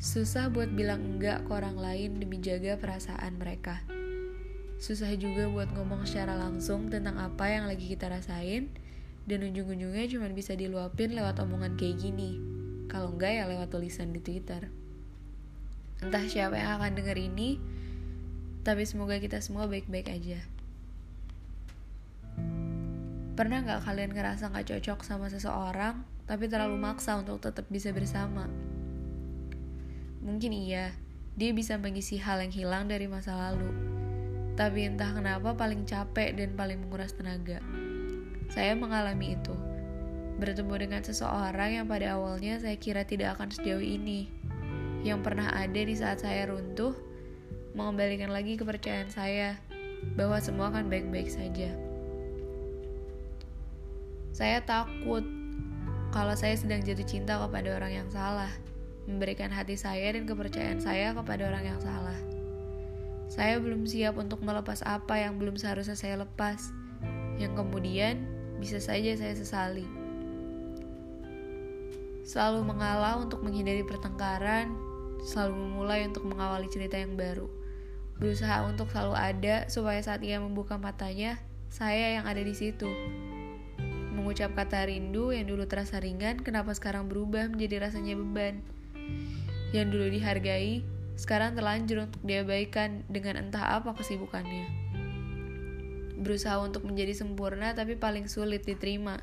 Susah buat bilang enggak ke orang lain demi jaga perasaan mereka. Susah juga buat ngomong secara langsung tentang apa yang lagi kita rasain, dan ujung-ujungnya cuma bisa diluapin lewat omongan kayak gini. Kalau enggak ya lewat tulisan di Twitter. Entah siapa yang akan denger ini, tapi semoga kita semua baik-baik aja. Pernah nggak kalian ngerasa nggak cocok sama seseorang, tapi terlalu maksa untuk tetap bisa bersama? Mungkin iya, dia bisa mengisi hal yang hilang dari masa lalu. Tapi entah kenapa paling capek dan paling menguras tenaga. Saya mengalami itu. Bertemu dengan seseorang yang pada awalnya saya kira tidak akan sejauh ini. Yang pernah ada di saat saya runtuh, mengembalikan lagi kepercayaan saya bahwa semua akan baik-baik saja. Saya takut kalau saya sedang jatuh cinta kepada orang yang salah memberikan hati saya dan kepercayaan saya kepada orang yang salah. Saya belum siap untuk melepas apa yang belum seharusnya saya lepas, yang kemudian bisa saja saya sesali. Selalu mengalah untuk menghindari pertengkaran, selalu memulai untuk mengawali cerita yang baru. Berusaha untuk selalu ada supaya saat ia membuka matanya, saya yang ada di situ. Mengucap kata rindu yang dulu terasa ringan, kenapa sekarang berubah menjadi rasanya beban yang dulu dihargai, sekarang terlanjur untuk diabaikan dengan entah apa kesibukannya. Berusaha untuk menjadi sempurna tapi paling sulit diterima,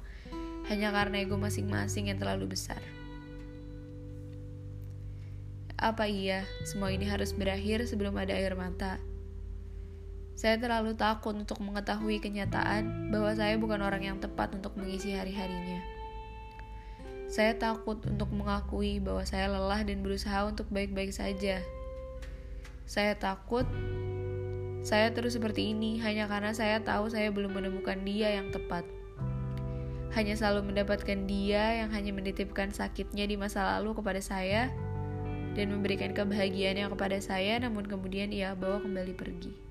hanya karena ego masing-masing yang terlalu besar. Apa iya, semua ini harus berakhir sebelum ada air mata? Saya terlalu takut untuk mengetahui kenyataan bahwa saya bukan orang yang tepat untuk mengisi hari-harinya. Saya takut untuk mengakui bahwa saya lelah dan berusaha untuk baik-baik saja. Saya takut saya terus seperti ini hanya karena saya tahu saya belum menemukan dia yang tepat. Hanya selalu mendapatkan dia yang hanya menitipkan sakitnya di masa lalu kepada saya dan memberikan kebahagiaannya kepada saya namun kemudian ia bawa kembali pergi.